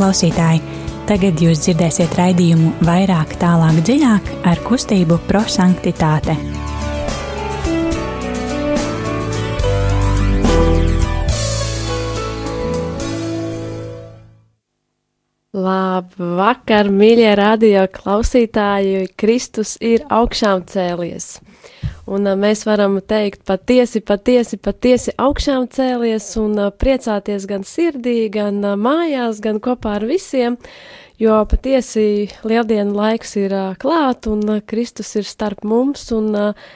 klausītāji! Tagad jūs dzirdēsiet raidījumu vairāk, tālāk, dziļāk ar kustību prosanktitāte. Labvakar, mīļie radio klausītāji! Kristus ir augšām cēlies! Un uh, mēs varam teikt patiesi, patiesi, patiesi augšām cēlies un uh, priecāties gan sirdī, gan uh, mājās, gan kopā ar visiem, jo patiesi lieldienu laiks ir uh, klāt un uh, Kristus ir starp mums un uh,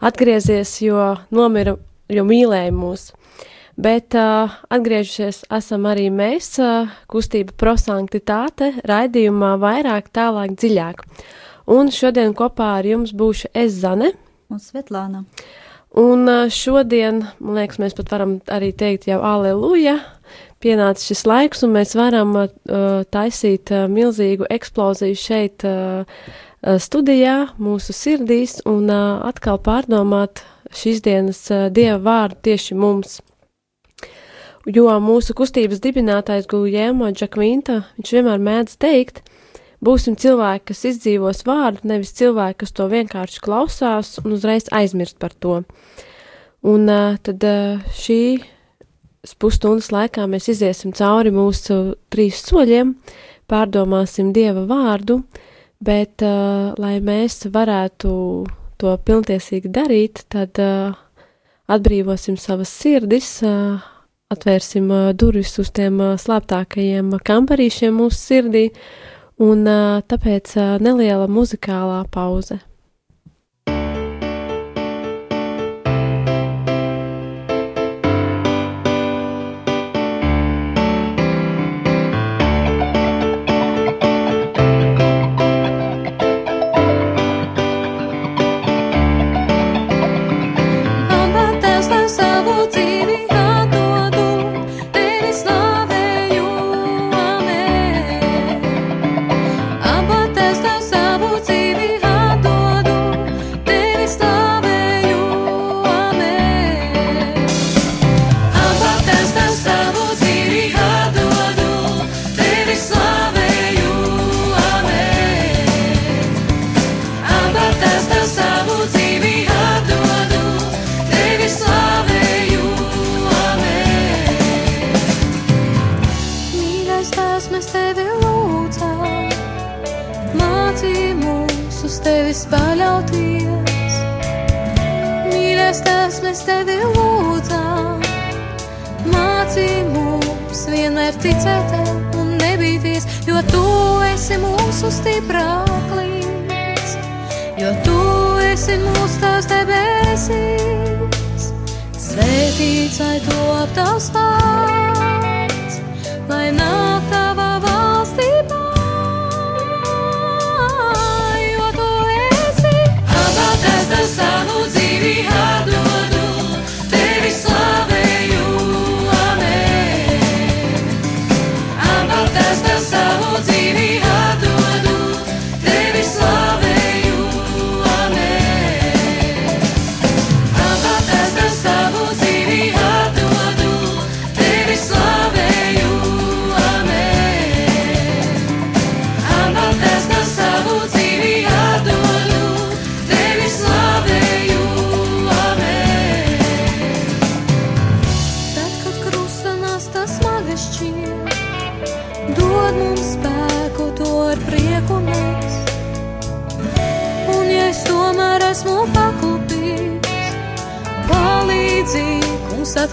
atgriezies, jo nomira, jo mīlēja mūs. Bet uh, atgriežušies esam arī mēs, uh, kustība prosanktitāte, raidījumā vairāk, tālāk, dziļāk. Un šodien kopā ar jums būšu es Zane un Svetlāna. Un šodien, man liekas, mēs pat varam arī teikt jau aleluja, pienācis šis laiks, un mēs varam uh, taisīt uh, milzīgu eksploziju šeit uh, studijā, mūsu sirdīs, un uh, atkal pārdomāt šīs dienas uh, Dieva vārdu tieši mums. Jo mūsu kustības dibinātājs Guljēmo Džakvinta, viņš vienmēr mēdz teikt, Būsim cilvēki, kas izdzīvos vārdu, nevis cilvēki, kas to vienkārši klausās un uzreiz aizmirst par to. Un uh, tad uh, šī pusstundas laikā mēs iziesim cauri mūsu trīs soļiem, pārdomāsim Dieva vārdu, bet, uh, lai mēs varētu to pilntiesīgi darīt, tad uh, atbrīvosim savas sirdis, uh, atvērsim uh, durvis uz tiem uh, slēptākajiem kambarīšiem mūsu sirdī un tāpēc neliela muzikālā pauze. uz tevis paļauties. Mīlestības mēs tevi lūdzām, mācī mums vienmēr ticēt un nebīties, jo tu esi mūsu stiprāklis, jo tu esi mūsu tās debesīs. Svētīts, lai to aptaustās!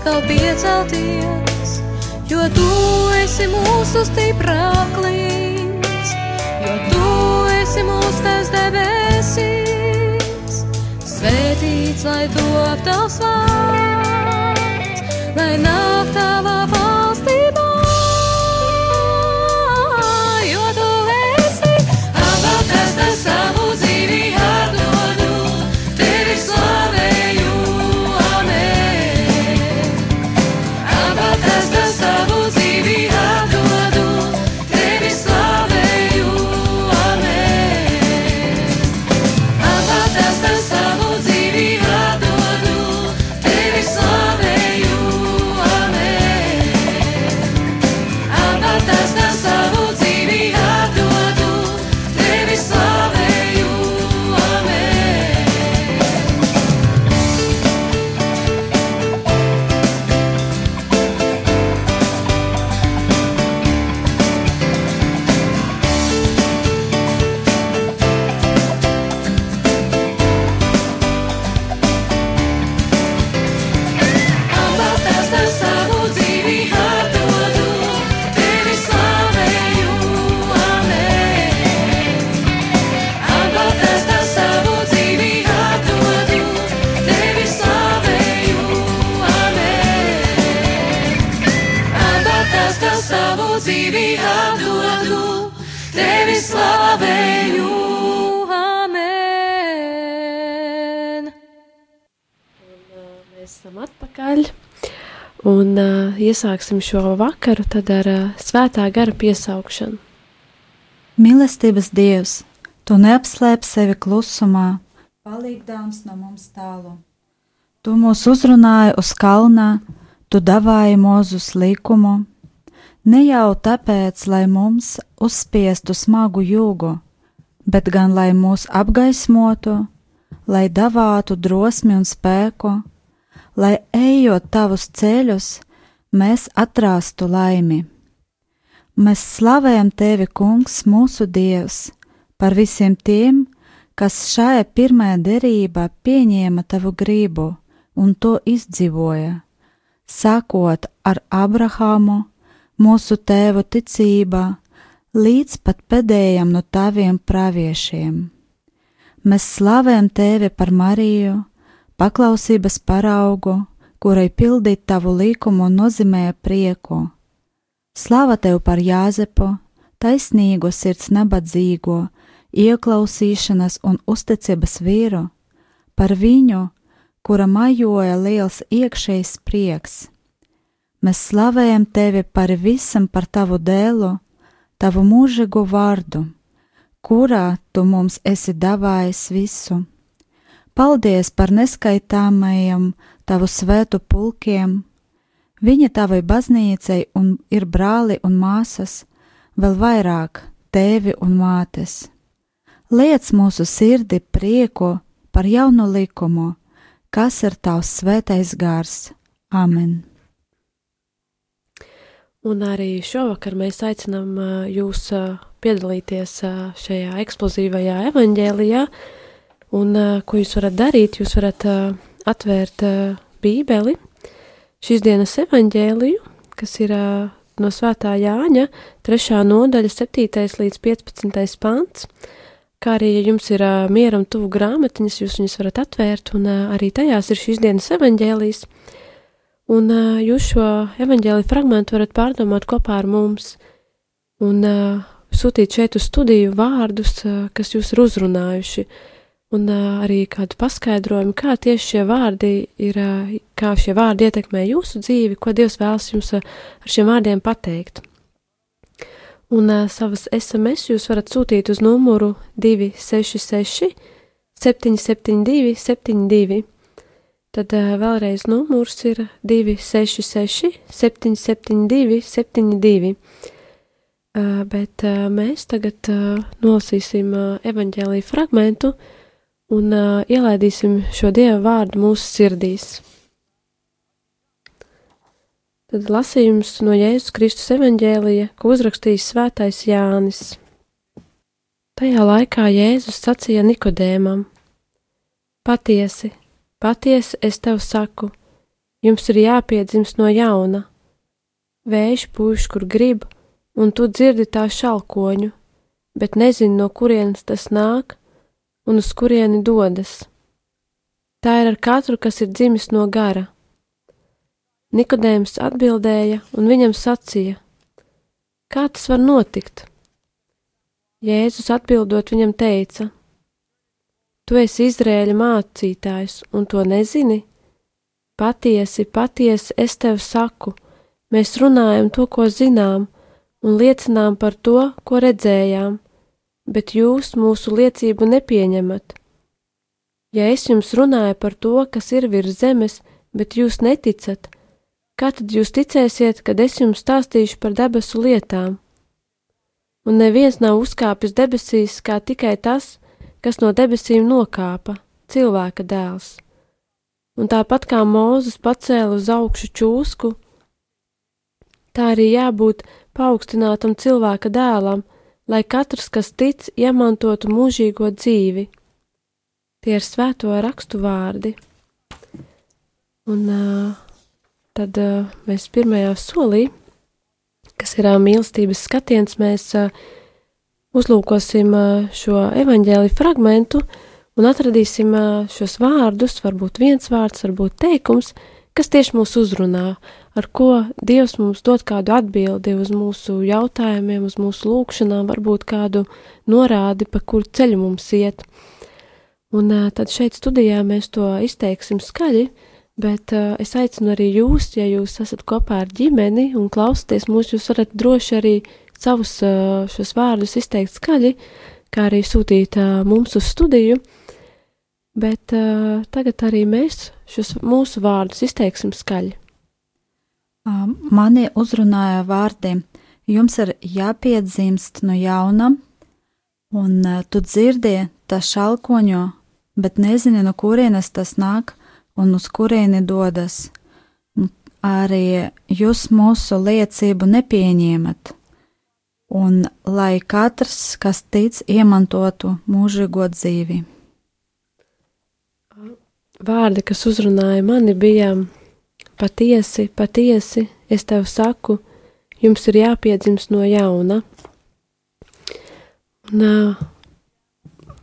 Atkal piecelties, jo tu esi mūsu stiprāklīns, jo tu esi mūsu tas debesīs. Svētīts, lai top tavs vārds, esam atpakaļ. Un uh, iesāksim šo vakaru ar uh, svētā gara piesaukšanu. Mīlestības Dievs, tu neapslēp sevi klusumā, palīgdāms no mums tālu. Tu mūs uzrunāji uz kalnā, tu davāji mūzus likumu, ne jau tāpēc, lai mums uzspiestu smagu jūgu, bet gan lai mūs apgaismotu, lai davātu drosmi un spēku, lai ejot tavus ceļus, mēs atrastu laimi. Mēs slavējam tevi, Kungs, mūsu Dievs, par visiem tiem, kas šajā pirmajā derībā pieņēma tavu gribu un to izdzīvoja, sākot ar Abrahāmu, mūsu tēvu ticībā, līdz pat pēdējam no taviem praviešiem. Mēs slavējam tevi par Mariju, paklausības paraugu, kurai pildīt tavu likumu nozīmē prieku. Slava tev par Jāzepu, taisnīgo sirds nabadzīgo, ieklausīšanas un uzticības vīru, par viņu, kura majoja liels iekšējs prieks. Mēs slavējam tevi par visam par tavu dēlu, tavu mūžīgo vārdu, kurā tu mums esi davājis visu. Paldies par neskaitāmajiem tavu svētu pulkiem, viņa tavai baznīcai un ir brāli un māsas, vēl vairāk tēvi un mātes. Liec mūsu sirdi prieku par jaunu likumu, kas ir tavs svētais gars. Amen! Un arī šovakar mēs aicinām ā, jūs ā, piedalīties ā, šajā eksplozīvajā evaņģēlijā. Un ko jūs varat darīt? Jūs varat atvērt Bībeli, šīs dienas evaņģēliju, kas ir no Svētā Jāņa, 3. nodaļa, 7. līdz 15. pants. Kā arī, ja jums ir uh, miera un tuvu grāmatiņas, jūs viņus varat atvērt, un uh, arī tajās ir šīs dienas evaņģēlijas. Un uh, jūs šo evaņģēliju fragmentu varat pārdomāt kopā ar mums un uh, sūtīt šeit uz studiju vārdus, uh, kas jūs ir uzrunājuši, un uh, arī kādu paskaidrojumu, kā tieši šie vārdi ir, uh, kā šie vārdi ietekmē jūsu dzīvi, ko Dievs vēlas jums uh, ar šiem vārdiem pateikt. Un uh, savas SMS jūs varat sūtīt uz numuru 266, 772, 72. Tad uh, vēlreiz numurs ir 266, 772, 72. Uh, bet uh, mēs tagad uh, nolasīsim uh, evaņģēlīju fragmentu un uh, ielaidīsim šo dievu vārdu mūsu sirdīs. Tad lasījums no Jēzus Kristus evaņģēlija, ko uzrakstījis svētais Jānis. Tajā laikā Jēzus sacīja Nikodēmam: Patiesi, patiesi es tev saku, jums ir jāpiedzimst no jauna. Vējš pūš, kur grib, un tu dzirdi tā šalkoņu, bet nezini, no kurienes tas nāk un uz kurieni dodas. Tā ir ar katru, kas ir dzimis no gara. Nikodējums atbildēja un viņam sacīja: Kā tas var notikt? Jēzus atbildot viņam teica: Tu esi Izrēļa mācītājs un to nezini? Patiesi, patiesi es tev saku, mēs runājam to, ko zinām, un liecinām par to, ko redzējām, bet jūs mūsu liecību nepieņemat. Ja es jums runāju par to, kas ir virs zemes, bet jūs neticat, Kā tad jūs ticēsiet, kad es jums stāstīšu par debesu lietām? Un neviens nav uzkāpis debesīs, kā tikai tas, kas no debesīm nokāpa, cilvēka dēls. Un tāpat kā Mūzes pacēla uz augšu čūsku, tā arī jābūt paaugstinātam cilvēka dēlam, lai katrs, kas tic, iemantotu mūžīgo dzīvi. Tie ir svēto rakstu vārdi. Un uh, tad uh, mēs pirmajā solī, kas ir uh, mīlestības skatiens, mēs uzlūkosim šo evaņģēliju fragmentu un atradīsim šos vārdus, varbūt viens vārds, varbūt teikums, kas tieši mūs uzrunā ar ko Dievs mums dod kādu atbildi uz mūsu jautājumiem, uz mūsu lūgšanām, varbūt kādu norādi, pa kuru ceļu mums iet. Un tad šeit studijā mēs to izteiksim skaļi, bet es aicinu arī jūs, ja jūs esat kopā ar ģimeni un klausāties mūs, jūs varat droši arī savus šos vārdus izteikt skaļi, kā arī sūtīt mums uz studiju. Bet uh, tagad arī mēs šos mūsu vārdus izteiksim skaļi. Mani uzrunāja vārdi, jums ir jāpiedzimst no jauna, un tu dzirdi, tas šalkoņo, bet nezini, no kurienes tas nāk un uz kurieni dodas. Arī jūs mūsu liecību nepieņemat, un lai katrs, kas tic, iemantotu mūžīgo dzīvi. Vārdi, kas uzrunāja mani, bija Patiesi, patiesi, es tev saku, jums ir jāpiedzimst no jauna. Un, uh,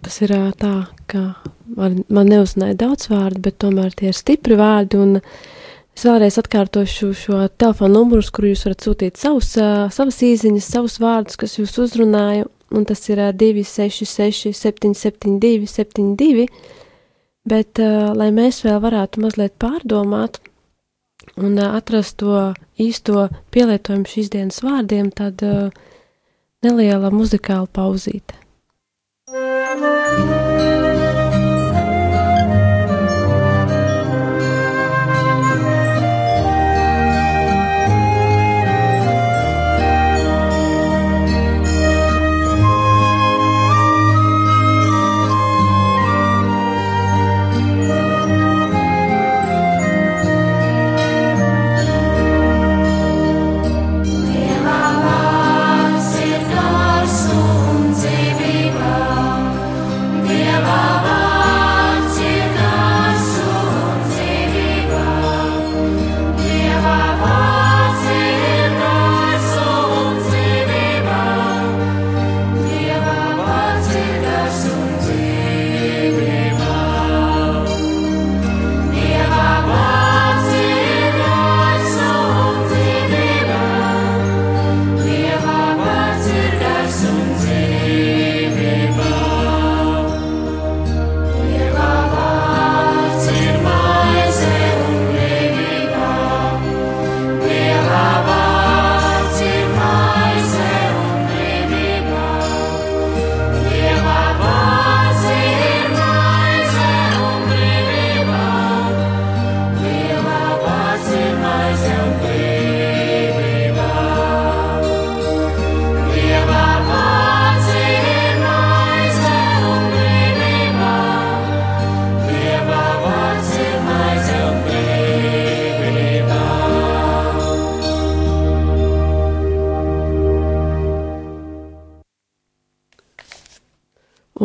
tas ir uh, tā, ka man, man neuzināja daudz vārdu, bet tomēr tie ir stipri vārdi. Un es vēlreiz atkārtošu šo telefonu numuru, kur jūs varat sūtīt savus, uh, savas īsiņas, savus vārdus, kas jūs uzrunāja. Un tas ir uh, 266, 772, 72. Bet, uh, lai mēs vēl varētu mazliet pārdomāt, un atrast to īsto pielietojumu šīs dienas vārdiem, tad neliela muzikāla pauzīte.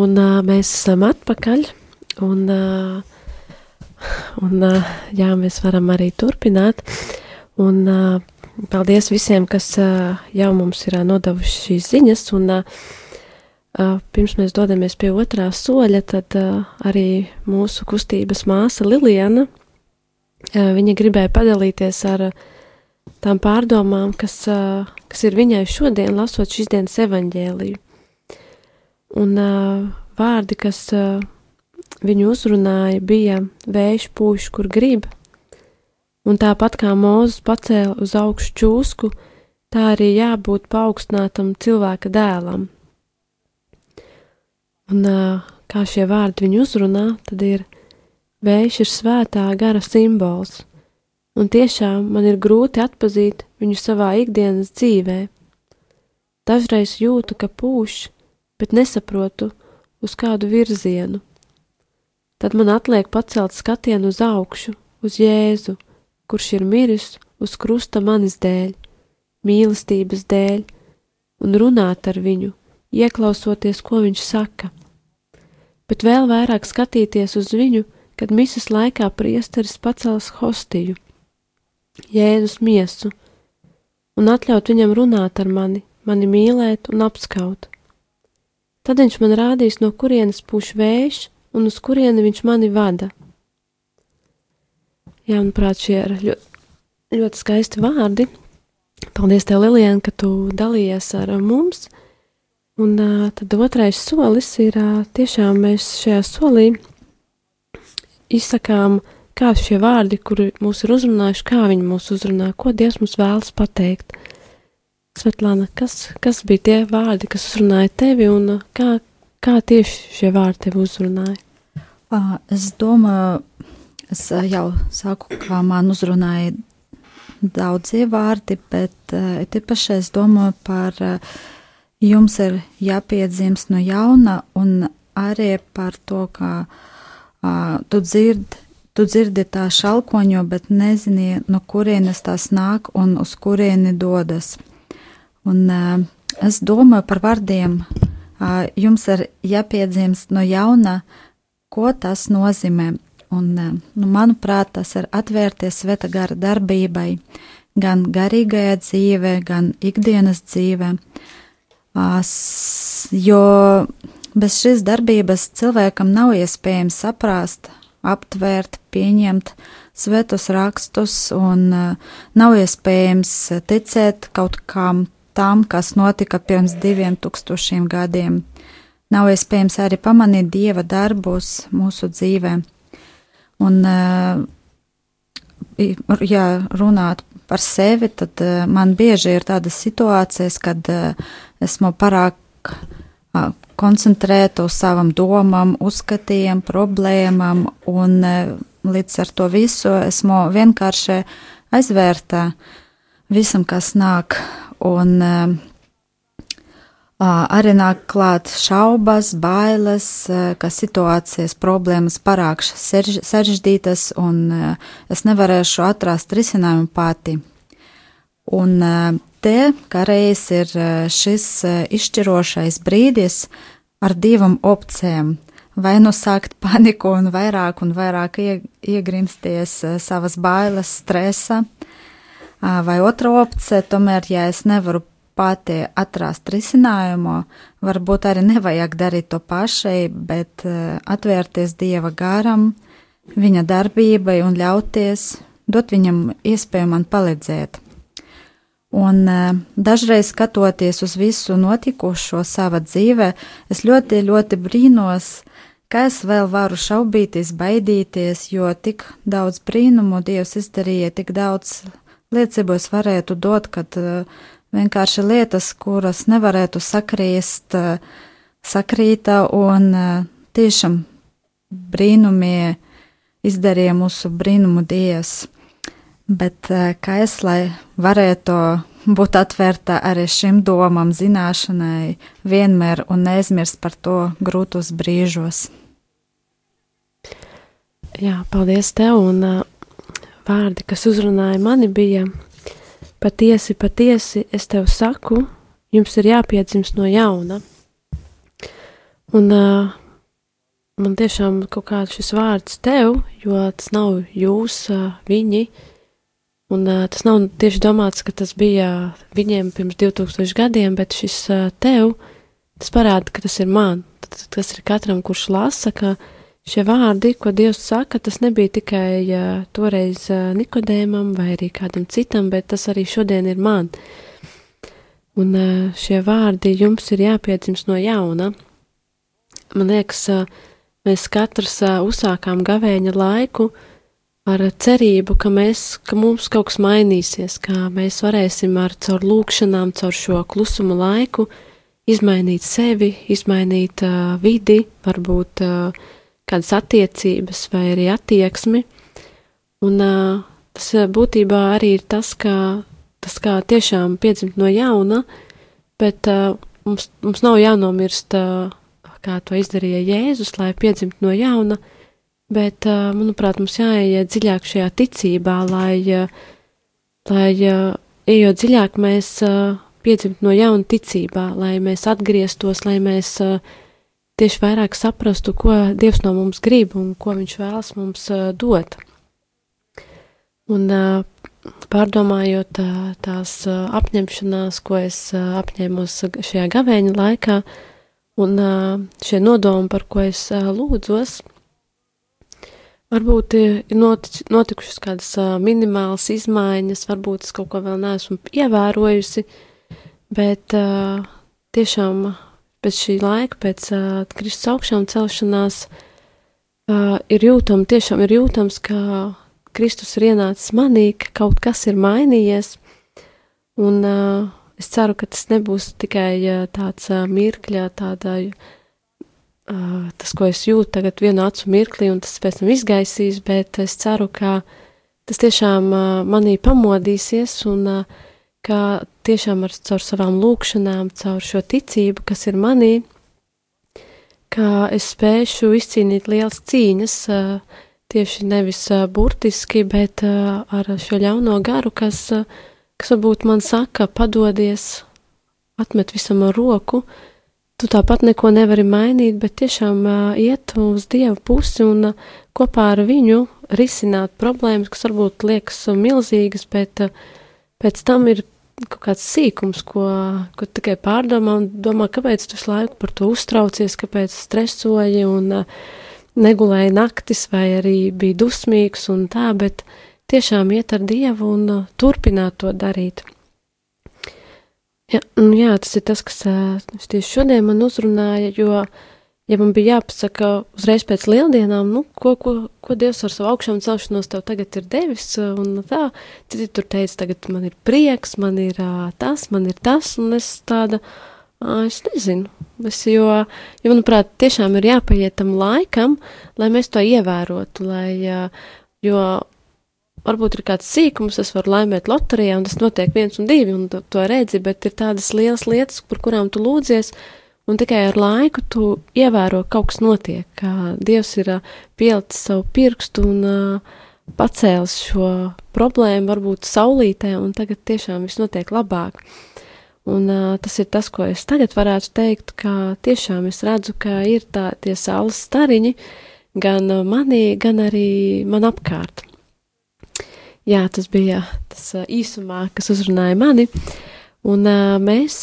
Un uh, mēs esam atpakaļ, un, uh, un uh, jā, mēs varam arī turpināt. Un uh, paldies visiem, kas uh, jau mums ir uh, nodevuši šīs ziņas. Un, uh, uh, pirms mēs dodamies pie otrā soļa, tad uh, arī mūsu kustības māsa Liliana, uh, viņa gribēja padalīties ar uh, tām pārdomām, kas, uh, kas ir viņai šodien, lasot šīs dienas evaņģēliju. Un uh, vārdi, kas uh, viņu uzrunāja, bija vējš pūš, kur grib. Un tāpat kā Mozus pacēla uz augšu čūsku, tā arī jābūt paaugstinātam cilvēka dēlam. Un uh, kā šie vārdi viņu uzrunā, tad ir vējš ir svētā gara simbols, un tiešām man ir grūti atpazīt viņu savā ikdienas dzīvē. Dažreiz jūtu, ka pūš, bet nesaprotu, uz kādu virzienu. Tad man atliek pacelt skatienu uz augšu, uz Jēzu, kurš ir miris uz krusta manis dēļ, mīlestības dēļ, un runāt ar viņu, ieklausoties, ko viņš saka. Bet vēl vairāk skatīties uz viņu, kad misas laikā priesteris pacels hostiju, Jēzus miesu, un atļaut viņam runāt ar mani, mani mīlēt un apskaut. Tad viņš man rādīs, no kurienes puš vējš un uz kurieni viņš mani vada. Jā, manuprāt, šie ir ļoti, ļoti skaisti vārdi. Paldies, tev, Lilijana, ka tu dalījies ar mums. Un tad otrais solis ir tiešām mēs šajā solī izsakām, kā šie vārdi, kuri mūs ir uzrunājuši, kā viņi mūs uzrunā, ko Dievs mums vēlas pateikt. Svetlāna, kas, kas bija tie vārdi, kas uzrunāja tevi un kā, kā tieši šie vārdi tevi uzrunāja? Es domāju, es jau saku, kā man uzrunāja daudzie vārdi, bet īpaši es domāju par jums ir jāpiedzimst no jauna un arī par to, ka uh, tu dzirdi. Tu dzirdi tā šalkoņo, bet nezini, no kurienes tas nāk un uz kurieni dodas. Un uh, es domāju par vārdiem. Uh, jums ir jāpiedzimst no jauna, ko tas nozīmē. Un, uh, nu, manuprāt, tas ir atvērties sveta gara darbībai, gan garīgajā dzīvē, gan ikdienas dzīvē. Uh, jo bez šīs darbības cilvēkam nav iespējams saprast, aptvērt, pieņemt svētus rakstus, un uh, nav iespējams ticēt kaut kam tam, kas notika pirms diviem tūkstošiem gadiem. Nav iespējams arī pamanīt dieva darbus mūsu dzīvē. Un, eh, ja runāt par sevi, tad eh, man bieži ir tādas situācijas, kad eh, esmu pārāk koncentrēta uz savam domām, uzskatiem, problēmām, un līdz ar to visu esmu vienkārši aizvērta visam, kas nāk un uh, arī nāk klāt šaubas, bailes, uh, ka situācijas problēmas parāk sarežģītas un uh, es nevarēšu atrast risinājumu pati. Un te, kā reiz ir šis izšķirošais brīdis ar divām opcijām vai nu sākt paniku un vairāk un vairāk iegrimsties savas bailes, stresa, Vai otra opcija, tomēr, ja es nevaru pati atrast risinājumu, varbūt arī nevajag darīt to pašai, bet atvērties Dieva garam, viņa darbībai un ļauties, dot viņam iespēju man palīdzēt. Un dažreiz skatoties uz visu notikušo savā dzīvē, es ļoti, ļoti brīnos, kā es vēl varu šaubīties, baidīties, jo tik daudz brīnumu Dievs izdarīja, tik daudz liecībos varētu dot, kad uh, vienkārši lietas, kuras nevarētu sakrīst, uh, sakrīta un uh, tiešām brīnumi izdarīja mūsu brīnumu dievs. Bet kā es, lai varētu būt atvērta arī šim domam, zināšanai, vienmēr un neaizmirst par to grūtos brīžos. Jā, paldies tev, un vārdi, kas uzrunāja mani, bija patiesi, patiesi, es tev saku, jums ir jāpiedzimst no jauna. Un uh, man tiešām kaut kāds šis vārds tev, jo tas nav jūs, uh, viņi, un uh, tas nav tieši domāts, ka tas bija viņiem pirms 2000 gadiem, bet šis uh, tev, tas parāda, ka tas ir man, tas ir katram, kurš lasa, ka Šie vārdi, ko Dievs saka, tas nebija tikai uh, toreiz uh, Nikodēmam vai arī kādam citam, bet tas arī šodien ir man. Un uh, šie vārdi jums ir jāpiedzimst no jauna. Man liekas, uh, mēs katrs uh, uzsākām gavēņa laiku ar cerību, ka, mēs, ka mums kaut kas mainīsies, ka mēs varēsim ar caur lūkšanām, caur šo klusumu laiku izmainīt sevi, izmainīt uh, vidi, varbūt uh, kādas attiecības vai arī attieksmi. Un uh, tas būtībā arī ir tas, kā, tas kā tiešām piedzimt no jauna, bet uh, mums, mums nav jānomirst, uh, kā to izdarīja Jēzus, lai piedzimt no jauna, bet, uh, manuprāt, mums jāiet dziļāk šajā ticībā, lai, uh, lai uh, ejot dziļāk, mēs uh, piedzimt no jauna ticībā, lai mēs atgrieztos, lai mēs uh, tieši vairāk saprastu, ko Dievs no mums grib un ko Viņš vēlas mums dot. Un pārdomājot tās apņemšanās, ko es apņēmos šajā gavēņa laikā, un šie nodomi, par ko es lūdzos, Varbūt ir notikušas kādas minimālas izmaiņas, varbūt es kaut ko vēl neesmu ievērojusi, bet tiešām pēc šī laika, pēc uh, Kristus augšām celšanās, uh, ir jūtams, tiešām ir jūtams, ka Kristus ir ienācis manī, ka kaut kas ir mainījies, un uh, es ceru, ka tas nebūs tikai uh, tāds uh, mirkļa, tāda. Uh, uh, tas, ko es jūtu tagad vienu acu mirklī, un tas pēc tam izgaisīs, bet es ceru, ka tas tiešām uh, manī pamodīsies un uh, ka tiešām ar caur savām lūkšanām, caur šo ticību, kas ir manī, ka es spēšu izcīnīt lielas cīņas, tieši nevis burtiski, bet ar šo ļauno garu, kas, kas varbūt man saka, padodies, atmet visam ar roku, tu tāpat neko nevari mainīt, bet tiešām uh, iet uz Dieva pusi un uh, kopā ar viņu risināt problēmas, kas varbūt liekas milzīgas, bet uh, pēc tam ir kaut kāds sīkums, ko, ko tikai pārdomā un domā, kāpēc tu visu laiku par to uztraucies, kāpēc stresoji un uh, negulēji naktis vai arī bija dusmīgs un tā, bet tiešām iet ar Dievu un uh, turpināt to darīt. Jā, jā, tas ir tas, kas tieši šodien man uzrunāja, jo, ja man bija jāpasaka uzreiz pēc lieldienām, nu, ko, ko, ko Dievs ar savu augšām celšanos tev tagad ir devis, un tā, citi tur teica, tagad man ir prieks, man ir tas, man ir tas, un es tāda, es nezinu, es, jo, jo, manuprāt, tiešām ir jāpaiet tam laikam, lai mēs to ievērotu, lai, jo varbūt ir kāds sīkums, es varu laimēt loterijā, un tas notiek viens un divi, un to, to redzi, bet ir tādas lielas lietas, par kurām tu lūdzies, un tikai ar laiku tu ievēro, ka kaut kas notiek, ka Dievs ir pielicis savu pirkstu un uh, pacēlis šo problēmu, varbūt saulītē, un tagad tiešām viss notiek labāk. Un uh, tas ir tas, ko es tagad varētu teikt, ka tiešām es redzu, ka ir tā, tie saules stariņi gan manī, gan arī man apkārt. Jā, tas bija tas īsumā, kas uzrunāja mani. Un mēs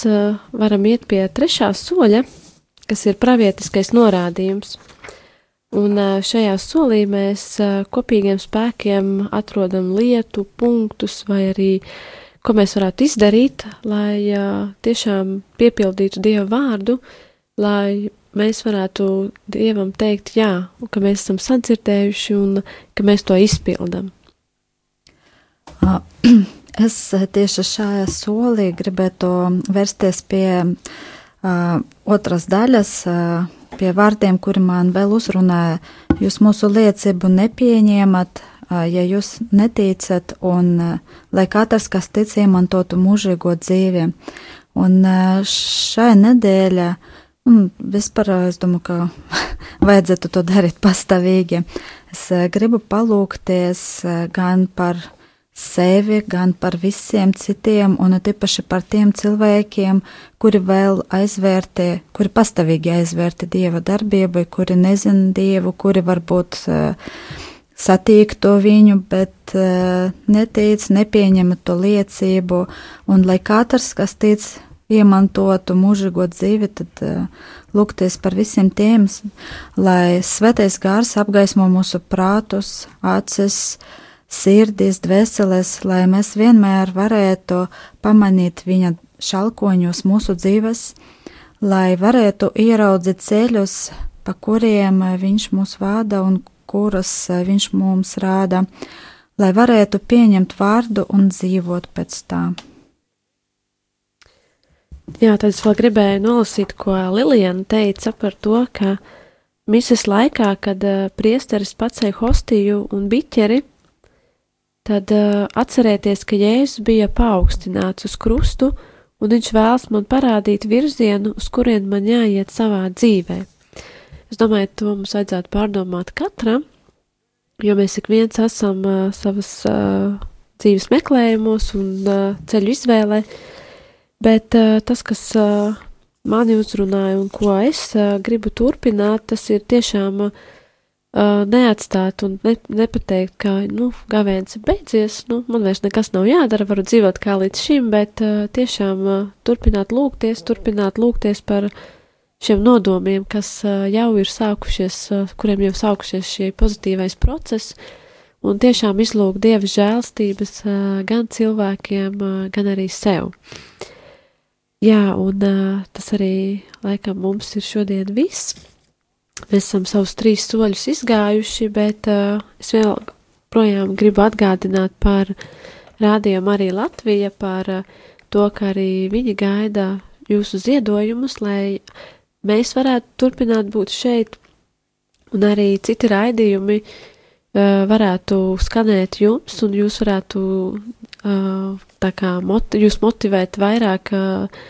varam iet pie trešā soļa, kas ir pravietiskais norādījums. Un šajā solī mēs kopīgiem spēkiem atrodam lietu, punktus vai arī ko mēs varētu izdarīt, lai tiešām piepildītu Dieva vārdu, lai mēs varētu Dievam teikt jā, ka mēs esam sadzirdējuši un ka mēs to izpildam. Es tieši šajā solī gribētu vērsties pie uh, otras daļas, uh, pie vārdiem, kuri man vēl uzrunāja. Jūs mūsu liecību nepieņemat, uh, ja jūs neticat, un uh, lai katrs, kas tic, iemantotu mūžīgo dzīvi. Un uh, šai nedēļa, un vispār es domāju, ka vajadzētu to darīt pastāvīgi. Es gribu palūkties gan par sevi, gan par visiem citiem, un tīpaši par tiem cilvēkiem, kuri vēl aizvērtē, kuri pastāvīgi aizvērtē dieva darbību, kuri nezina dievu, kuri varbūt uh, satīk to viņu, bet uh, netic, nepieņem to liecību, un lai katrs, kas tic, iemantotu mūžīgo dzīvi, tad uh, lūgties par visiem tiem, lai svētais gārs apgaismo mūsu prātus, acis, uh, sirdīs, dvēseles, lai mēs vienmēr varētu pamanīt viņa šalkoņos mūsu dzīves, lai varētu ieraudzīt ceļus, pa kuriem viņš mūs vada un kurus viņš mums rāda, lai varētu pieņemt vārdu un dzīvot pēc tā. Jā, tad es vēl gribēju nolasīt, ko Lilijana teica par to, ka mises laikā, kad priesteris pacēla hostiju un biķeri, tad uh, atcerieties, ka Jēzus bija paaugstināts uz krustu, un viņš vēlas man parādīt virzienu, uz kurien man jāiet savā dzīvē. Es domāju, to mums vajadzētu pārdomāt katram, jo mēs ik viens esam uh, savas uh, dzīves meklējumos un uh, ceļu izvēlē, bet uh, tas, kas uh, mani uzrunāja un ko es uh, gribu turpināt, tas ir tiešām uh, uh, neatstāt un ne, nepateikt, ka, nu, gavēns ir beidzies, nu, man vairs nekas nav jādara, varu dzīvot kā līdz šim, bet uh, tiešām uh, turpināt lūgties, turpināt lūgties par šiem nodomiem, kas jau ir sākušies, kuriem jau sākušies šie pozitīvais process, un tiešām izlūgt Dieva žēlstības gan cilvēkiem, gan arī sev. Jā, un tas arī laikam mums ir šodien viss. Mēs esam savus trīs soļus izgājuši, bet uh, es vēl projām gribu atgādināt par rādījumu arī Latvija, par uh, to, ka arī viņi gaida jūsu ziedojumus, lai mēs varētu turpināt būt šeit, un arī citi raidījumi uh, varētu skanēt jums, un jūs varētu uh, tā kā moti jūs motivēt vairāk uh,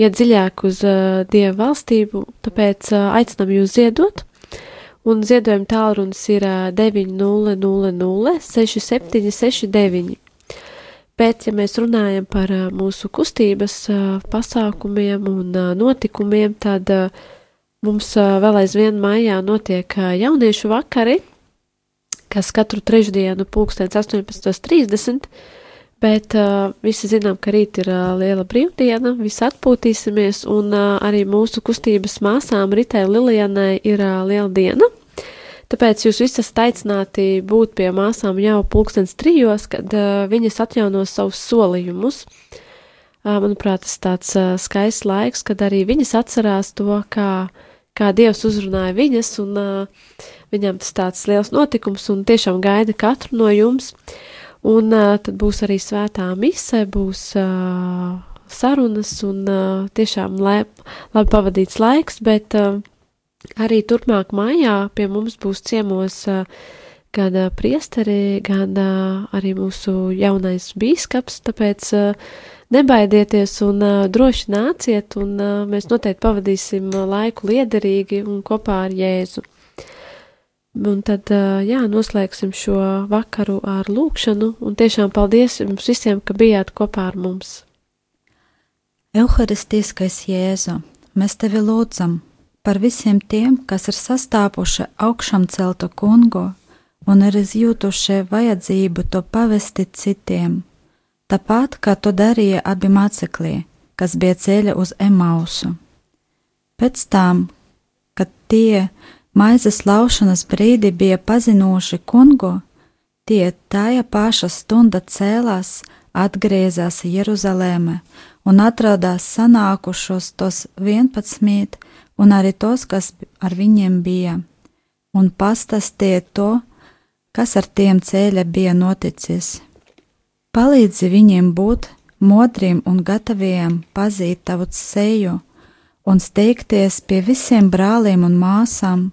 iet dziļāk uz uh, Dieva valstību, tāpēc uh, aicinam jūs ziedot. Un ziedojuma tālrunis ir uh, 900 6769. Bet, ja mēs runājam par uh, mūsu kustības uh, pasākumiem un uh, notikumiem, tad uh, mums uh, vēl aizvien mājā notiek uh, jauniešu vakari, kas katru trešdienu pulkstens 18.30 Bet uh, visi zinām, ka rīt ir uh, liela brīvdiena, visi atpūtīsimies, un uh, arī mūsu kustības māsām Ritē Lilijanai ir uh, liela diena. Tāpēc jūs visi esat aicināti būt pie māsām jau pulkstens trijos, kad uh, viņas atjaunos savus solījumus. Uh, manuprāt, tas tāds uh, skaists laiks, kad arī viņas atcerās to, kā, kā Dievs uzrunāja viņas, un uh, viņam tas tāds liels notikums, un tiešām gaida katru no jums. Uh, Un uh, tad būs arī svētā mise, būs uh, sarunas un uh, tiešām lai, labi pavadīts laiks, bet uh, arī turpmāk mājā pie mums būs ciemos uh, gan uh, priesteri, gan uh, arī mūsu jaunais bīskaps, tāpēc uh, nebaidieties un uh, droši nāciet, un uh, mēs noteikti pavadīsim laiku liederīgi un kopā ar Jēzu. Un tad, jā, noslēgsim šo vakaru ar lūkšanu, un tiešām paldies jums visiem, ka bijāt kopā ar mums. Euharistiskais Jēzu, mēs tevi lūdzam par visiem tiem, kas ir sastāpuši augšām celtu kungu un ir izjūtuši vajadzību to pavesti citiem, tāpat kā to darīja abi māceklī, kas bija ceļa uz Emausu. Pēc tam, kad tie, maizes laušanas brīdi bija pazinuši kungu, tie tajā paša stunda cēlās, atgriezās Jeruzalēmē un atradās sanākušos tos vienpadsmit un arī tos, kas ar viņiem bija, un pastāstīja to, kas ar tiem ceļa bija noticis. Palīdzi viņiem būt modriem un gataviem pazīt tavu seju un steigties pie visiem brāliem un māsām,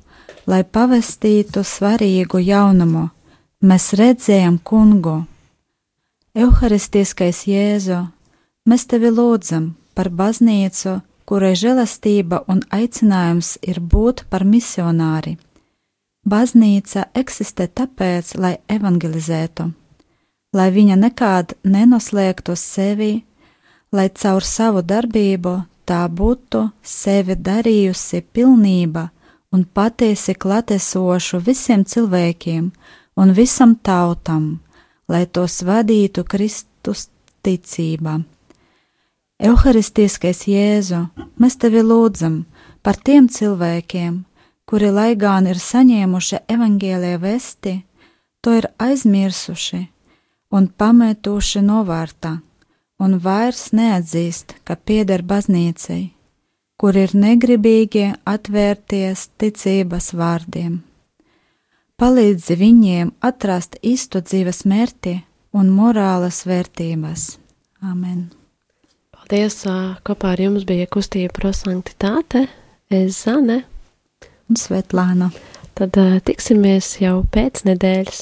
lai pavestītu svarīgu jaunumu. Mēs redzējām kungu. Euharistiskais Jēzu, mēs tevi lūdzam par baznīcu, kurai žēlastība un aicinājums ir būt par misionāri. Baznīca eksistē tāpēc, lai evangelizētu, lai viņa nekād nenoslēgtu sevi, lai caur savu darbību tā būtu sevi darījusi pilnība un patiesi klatesošu visiem cilvēkiem un visam tautam, lai tos vadītu Kristus ticība. Euharistiskais Jēzu, mēs tevi lūdzam par tiem cilvēkiem, kuri lai gan ir saņēmuši evaņģēlē vesti, to ir aizmirsuši un pametuši novārtā, un vairs neatzīst, ka pieder baznīcai kur ir negribīgi atvērties ticības vārdiem. Palīdzi viņiem atrast īstu dzīves mērķi un morālas vērtības. Amen! Paldies! Kopā ar jums bija kustība prosanktitāte, es Zane un Svetlāna. Tad tiksimies jau pēc nedēļas.